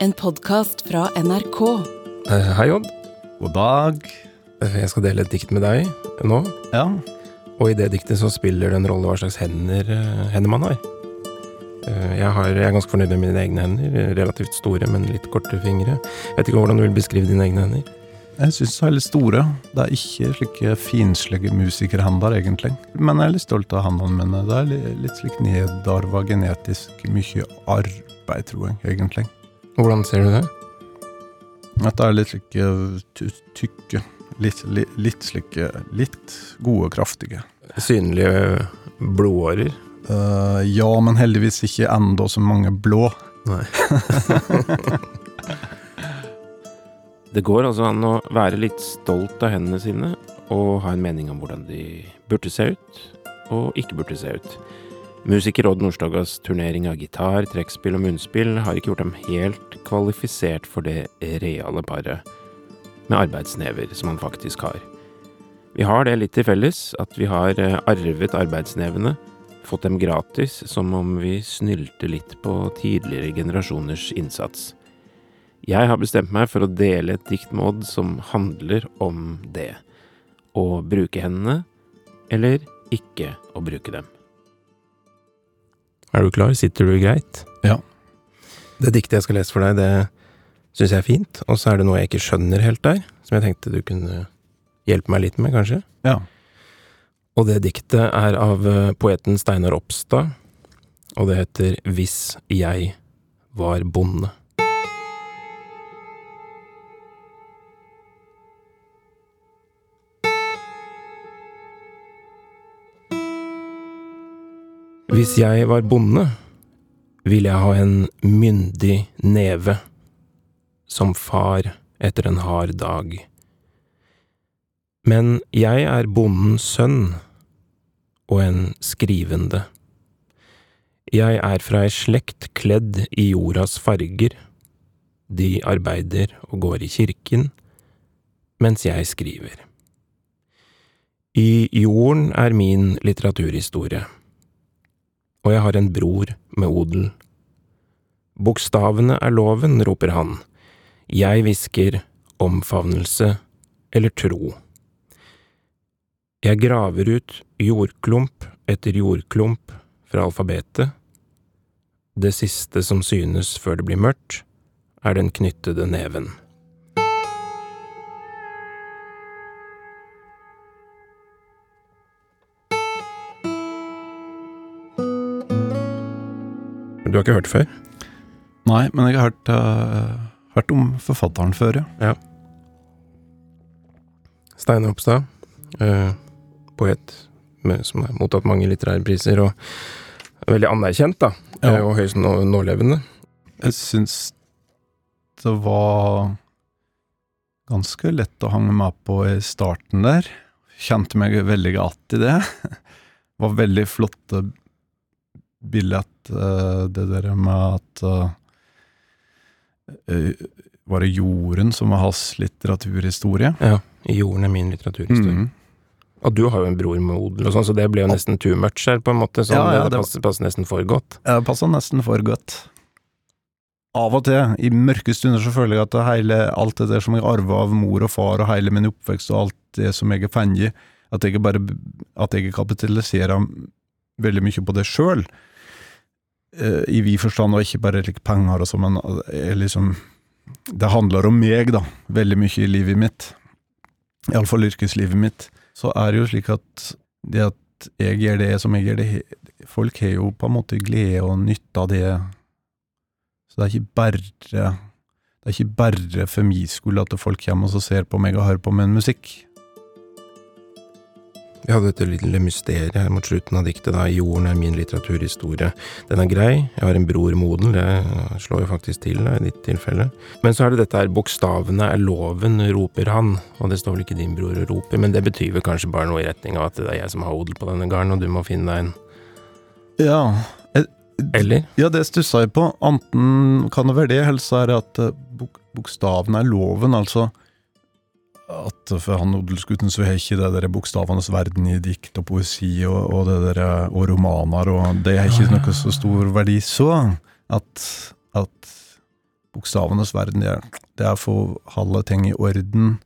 En podkast fra NRK. Eh, Hei, Odd. God dag. Eh, Jeg skal dele et dikt med deg nå. Ja. Og i det diktet så spiller det en rolle hva slags hender, eh, hender man har. Eh, Jeg, har. jeg er ganske fornøyd med mine egne hender. Relativt store, men litt korte fingre. Jeg vet ikke hvordan du vil beskrive dine egne hender. Jeg syns de er litt store. Det er ikke slike finslige musikerhender, egentlig. Men jeg er litt stolt av hendene mine. Det er litt slik nedarva genetisk mye arbeid, tror jeg, egentlig. Hvordan ser du det? At det er litt slike tykke. Litt, litt, litt slike Litt gode, kraftige. Synlige blodårer? Uh, ja, men heldigvis ikke enda så mange blå. Nei. det går altså an å være litt stolt av hendene sine, og ha en mening om hvordan de burde se ut, og ikke burde se ut. Musiker Odd Nordstogas turnering av gitar, trekkspill og munnspill har ikke gjort dem helt kvalifisert for det reale paret med arbeidsnever som han faktisk har. Vi har det litt til felles, at vi har eh, arvet arbeidsnevene, fått dem gratis, som om vi snylte litt på tidligere generasjoners innsats. Jeg har bestemt meg for å dele et dikt med Odd som handler om det. Å bruke hendene, eller ikke å bruke dem. Er du klar? Sitter du greit? Ja. Det diktet jeg skal lese for deg, det syns jeg er fint. Og så er det noe jeg ikke skjønner helt der, som jeg tenkte du kunne hjelpe meg litt med, kanskje. Ja. Og det diktet er av eh, poeten Steinar Opstad, og det heter Hvis jeg var bonde. Hvis jeg var bonde, ville jeg ha en myndig neve, som far etter en hard dag. Men jeg er bondens sønn og en skrivende. Jeg er fra ei slekt kledd i jordas farger. De arbeider og går i kirken, mens jeg skriver. I jorden er min litteraturhistorie, og jeg har en bror med odel. Bokstavene er loven, roper han. Jeg hvisker omfavnelse eller tro. Jeg graver ut jordklump etter jordklump fra alfabetet. Det siste som synes før det blir mørkt, er den knyttede neven. Du har ikke hørt før? Nei, men jeg har hørt, uh, hørt om forfatteren før, ja. Stein Opstad, Uh, poet med, som har mottatt mange litterære priser, og er veldig anerkjent, da, Ja. eh, og høyst nå, nålevende. Jeg syns det var ganske lett å henge med på i starten der. Kjente meg veldig godt i det. var veldig flotte bilder, eh, det der med at eh, eh, Var det jorden som var hans litteraturhistorie? Ja, i jorden er min litteraturhistorie. Mhm. Og du har jo en bror med odel og sånn, så det ble jo nesten too much her, på en måte, så Ja, ja, det, det passer, passer nesten for godt. Det passer nesten for godt. Av og til, i mørke stunder, så føler jeg at det hele, alt det der som jeg arva av mor og far, og hele min oppvekst, og alt det som jeg er fan at jeg bare At jeg kapitaliserer veldig mye på det sjøl. Eh, I vid forstand, og ikke bare like, penger og sånn, men eh, liksom Det handler om meg, da, veldig mye i livet mitt. Iallfall yrkeslivet mitt. Så er det jo slik at det at jeg gjør det som jeg gjør, det folk har jo på en måte glede og nytte av det. Så det er ikke bare det er ikke bare for min skyld at folk kommer og ser på meg og hører på min musikk. Vi hadde dette lille mysteriet her mot slutten av diktet, da. Jorden er min litteraturhistorie. Den er grei, jeg har en bror moden, det slår jo faktisk til da, i ditt tilfelle. Men så er det dette her, bokstavene er loven, roper han. Og det står vel ikke din bror og roper, men det betyr vel kanskje bare noe i retning av at det er jeg som har odel på denne garden, og du må finne deg en Ja, Eller? ja det stussa jeg på. Enten kan det være det, eller så er det at eh, bok bokstavene er loven, altså at for han odelsgutten så har ikke det der bokstavenes verden i dikt og poesi og, og det der, og romaner, og det har ikke noe så stor verdi så, at, at bokstavenes verden. Det er, det er for halve ting i orden,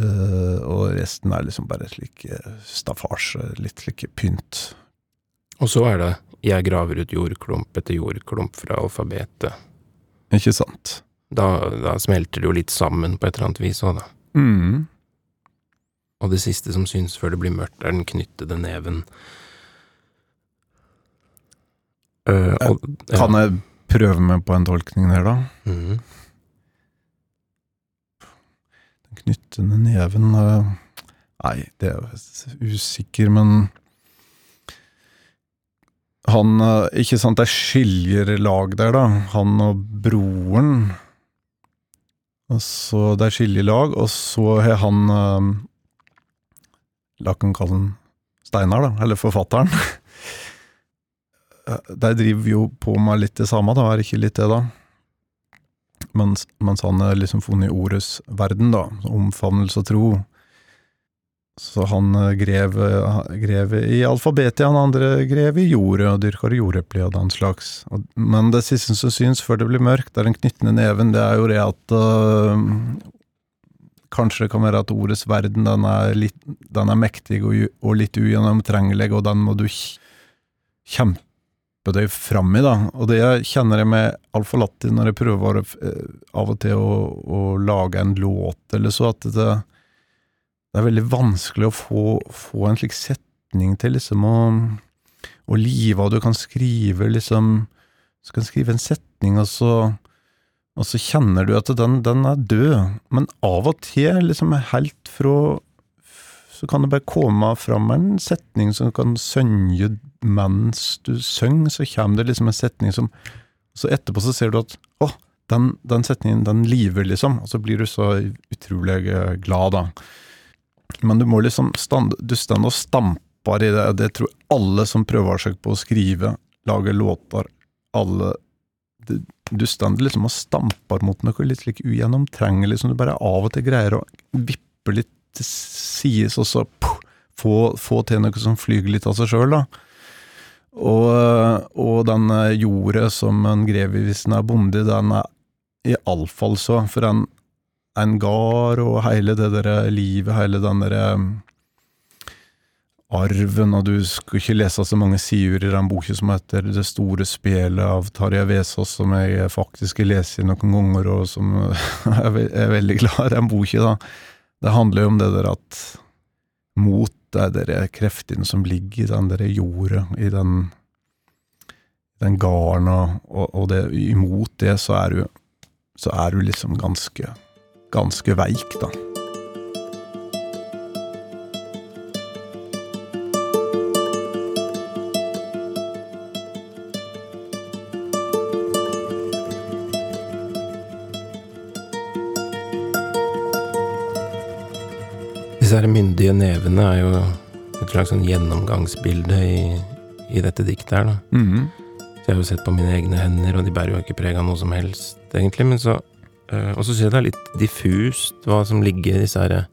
eh, og resten er liksom bare slik eh, staffasje, litt slik pynt. Og så er det 'jeg graver ut jordklump etter jordklump fra alfabetet'. Ikke sant? Da, da smelter det jo litt sammen på et eller annet vis òg, da. Mm. Og det siste som syns før det blir mørkt, er den knyttede neven. Uh, og, ja. Kan jeg prøve meg på en tolkning der, da? Mm. Den knyttende neven eh, Nei, det er jeg usikker, men Han Ikke sant, det er skiljelag der, da. Han og broren. Så Det er skiljelag, og så har han eh, La oss kalle han Steinar, da. Eller forfatteren. Eh, De driver jo på med litt det samme, da. Er ikke litt det, da? Mens, mens han er liksom funnet i ordets verden, da. Omfavnelse og tro. Så han eh, grev, grev i alfabetet, han andre grev i jordet og dyrker jordeple og den slags. Men det siste som syns før det blir mørkt, er den knyttende neven, det er jo det at øh, Kanskje det kan være at ordets verden, den er, litt, den er mektig og, og litt ugjennomtrengelig, og den må du kjempe deg fram i, da. Og det jeg kjenner jeg med Alfalatti når jeg prøver eh, av og til å, å lage en låt eller så, at det, det er veldig vanskelig å få, få en slik setning til liksom å, å live av. Du kan skrive liksom Du kan skrive en setning, og så, og så kjenner du at den, den er død. Men av og til, liksom helt fra så kan det bare komme fram en setning som kan sønge mens du synger, så kommer det liksom en setning som Så etterpå så ser du at å, den, den setningen, den liver, liksom. Og så blir du så utrolig eh, glad, da. Men du må liksom stand, Du stand og stamper i det. Det tror alle som prøver seg på å skrive, lage låter, alle det- Du står liksom og stamper mot noe litt slik ugjennomtrengelig, som du bare av og til greier å vippe litt til sides, og så puh, få, få til noe som flyr litt av seg sjøl, da. Og, og den eh, jordet som en grev i hvis en er bonde, den er iallfall så For en, en gard og hele det der livet, hele den der eh, arven, og du skal ikke lese så mange sider i den boka som heter Det store spelet av Tarjei Vesaas, som jeg faktisk har lest noen ganger, og som er veldig glad i den boka. Det handler jo om det der at mot de der kreftene som ligger i den der jorda, i den den garden, og, og, og det, imot det så er du så er du liksom ganske ganske veik, da. Disse myndige nevene er jo et slags sånn gjennomgangsbilde i, i dette diktet her, da. Mhm. Så jeg har jo sett på mine egne hender, og de bærer jo ikke preg av noe som helst, egentlig. Men så Og så syns jeg det er litt diffust hva som ligger i disse her eh,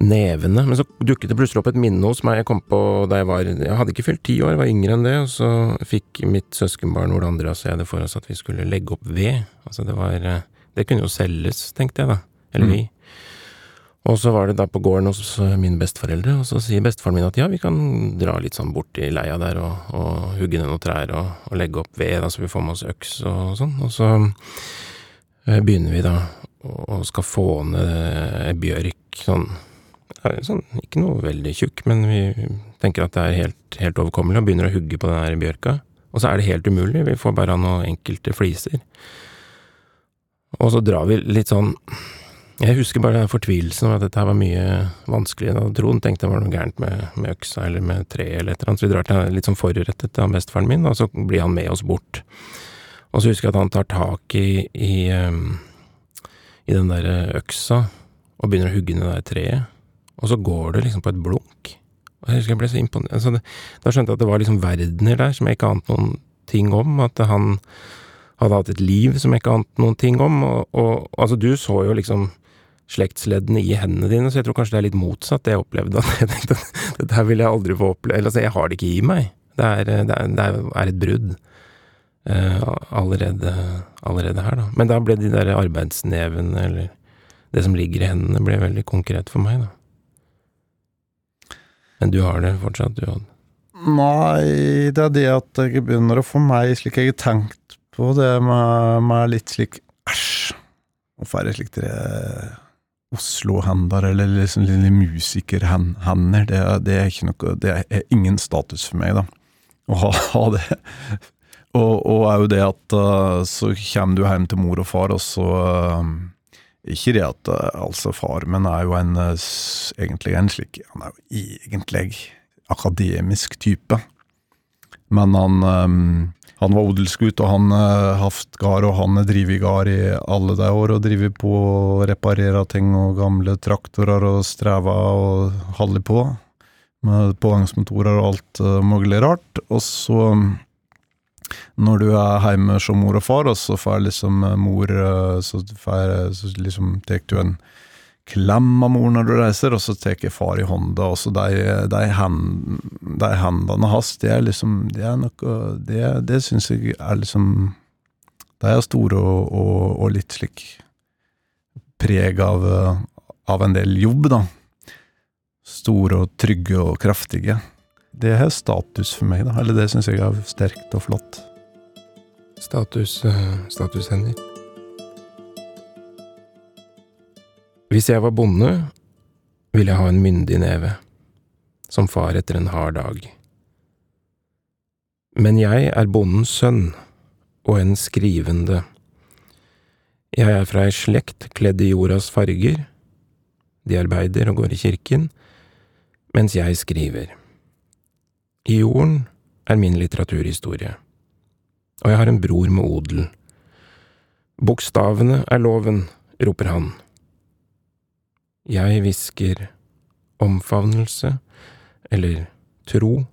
nevene. Men så dukket det plutselig opp et minne hos meg jeg kom på da jeg var Jeg hadde ikke fylt ti år, jeg var yngre enn det, og så fikk mitt søskenbarn Ole Andreas og jeg det for oss at vi skulle legge opp ved. Altså det var eh, Det kunne jo selges, tenkte jeg da. Eller Mm. vi. Og så var det da på gården hos eh, mine besteforeldre, og så sier bestefaren min at ja, vi kan dra litt sånn bort i leia der og, og hugge ned noen trær og, og legge opp ved, da, så vi får med oss øks og sånn. Og så eh, begynner vi da og skal få ned bjørk, sånn, sånn ikke noe veldig tjukk, men vi tenker at det er helt, helt overkommelig, og begynner å hugge på den bjørka. Og så er det helt umulig, vi får bare noen enkelte fliser. Og så drar vi litt sånn jeg husker bare fortvilelsen over at dette her var mye vanskeligere enn Trond tenkte det var noe gærent med, med øksa eller med treet eller et eller annet, så vi drar til litt sånn forrettet av bestefaren min, og så blir han med oss bort. Og så husker jeg at han tar tak i, i, i den der øksa og begynner å hugge ned det der treet, og så går det liksom på et blunk. Og jeg husker jeg ble så imponert, altså det, da skjønte jeg at det var liksom verdener der som jeg ikke ante noen ting om, at han hadde hatt et liv som jeg ikke ante noen ting om, og, og altså du så jo liksom slektsleddene i hendene dine, så jeg tror kanskje det er litt motsatt det jeg opplevde. At jeg tenkte at dette vil jeg aldri få oppleve, eller altså jeg har det ikke i meg. Det er, det er, det er et brudd. Eh, allerede, allerede her, da. Men da ble de der arbeidsnevene, eller det som ligger i hendene, ble veldig konkret for meg, da. Men du har det fortsatt, du, Odd? Nei, det er det at jeg begynner å få meg, slik jeg har tenkt på det med, med litt slik æsj. Å det slik dere Oslo-hender, eller liksom lille musikerhender, det, det er Det er ingen status for meg, da. Å ha, ha det. Og, og er jo det at uh, så kommer du hjem til mor og far, og så uh, Ikke det at uh, altså far min er jo en egentlig en slik Han er jo egentlig akademisk type, men han han var odelsgutt, og han uh, haft gard, og han driver gard i alle de år, og driver på å reparere ting og gamle traktorer og strever og holder på med pågangsmotorer og alt uh, mulig rart. Og så, når du er hjemme som mor og far, og så får liksom mor uh, Så, får, så liksom tar du en klem av mor når du reiser, og så tar far i hånda, og så de, de, hand, de hendene hans, det er liksom Det er noe Det, det syns jeg er liksom De er store og, og, og litt slik preg av, av en del jobb, da. Store og trygge og kraftige. Det har status for meg, da. Eller det syns jeg er sterkt og flott. Status, uh, statushender. Hvis jeg var bonde, ville jeg ha en myndig neve, som far etter en hard dag. Men jeg er bondens sønn, og en skrivende. Jeg er fra ei slekt kledd i jordas farger, de arbeider og går i kirken, mens jeg skriver. I jorden er min litteraturhistorie, og jeg har en bror med odel. Bokstavene er loven, roper han. Jeg hvisker omfavnelse eller tro.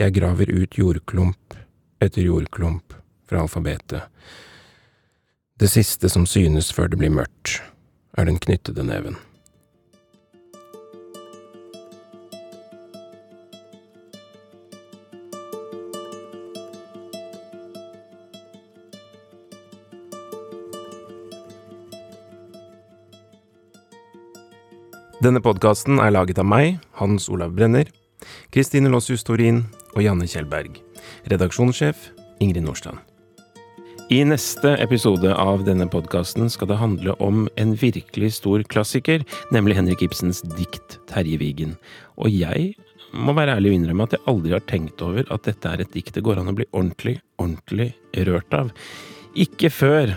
Jeg graver ut jordklump etter jordklump fra alfabetet. Det siste som synes før det blir mørkt, er den knyttede neven. Denne podkasten er laget av meg, Hans Olav Brenner, Kristine Lossius Torin og Janne Kjellberg. Redaksjonssjef Ingrid Nordstrand. I neste episode av denne podkasten skal det handle om en virkelig stor klassiker, nemlig Henrik Ibsens dikt 'Terjevigen'. Og jeg må være ærlig og innrømme at jeg aldri har tenkt over at dette er et dikt det går an å bli ordentlig, ordentlig rørt av. Ikke før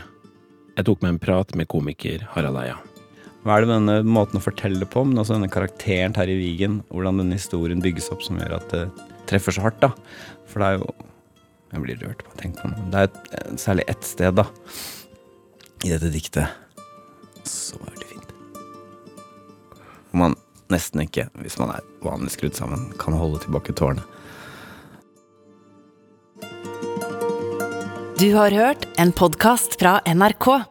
jeg tok meg en prat med komiker Harald Eia. Hva er det med denne måten å fortelle på, men også denne karakteren Terje Vigen, hvordan denne historien bygges opp som gjør at det treffer så hardt, da. For det er jo Jeg blir rørt å tenke på det. Det er et, særlig ett sted, da, i dette diktet, er veldig fint. Hvor man nesten ikke, hvis man er vanlig skrudd sammen, kan holde tilbake tårene. Du har hørt en podkast fra NRK.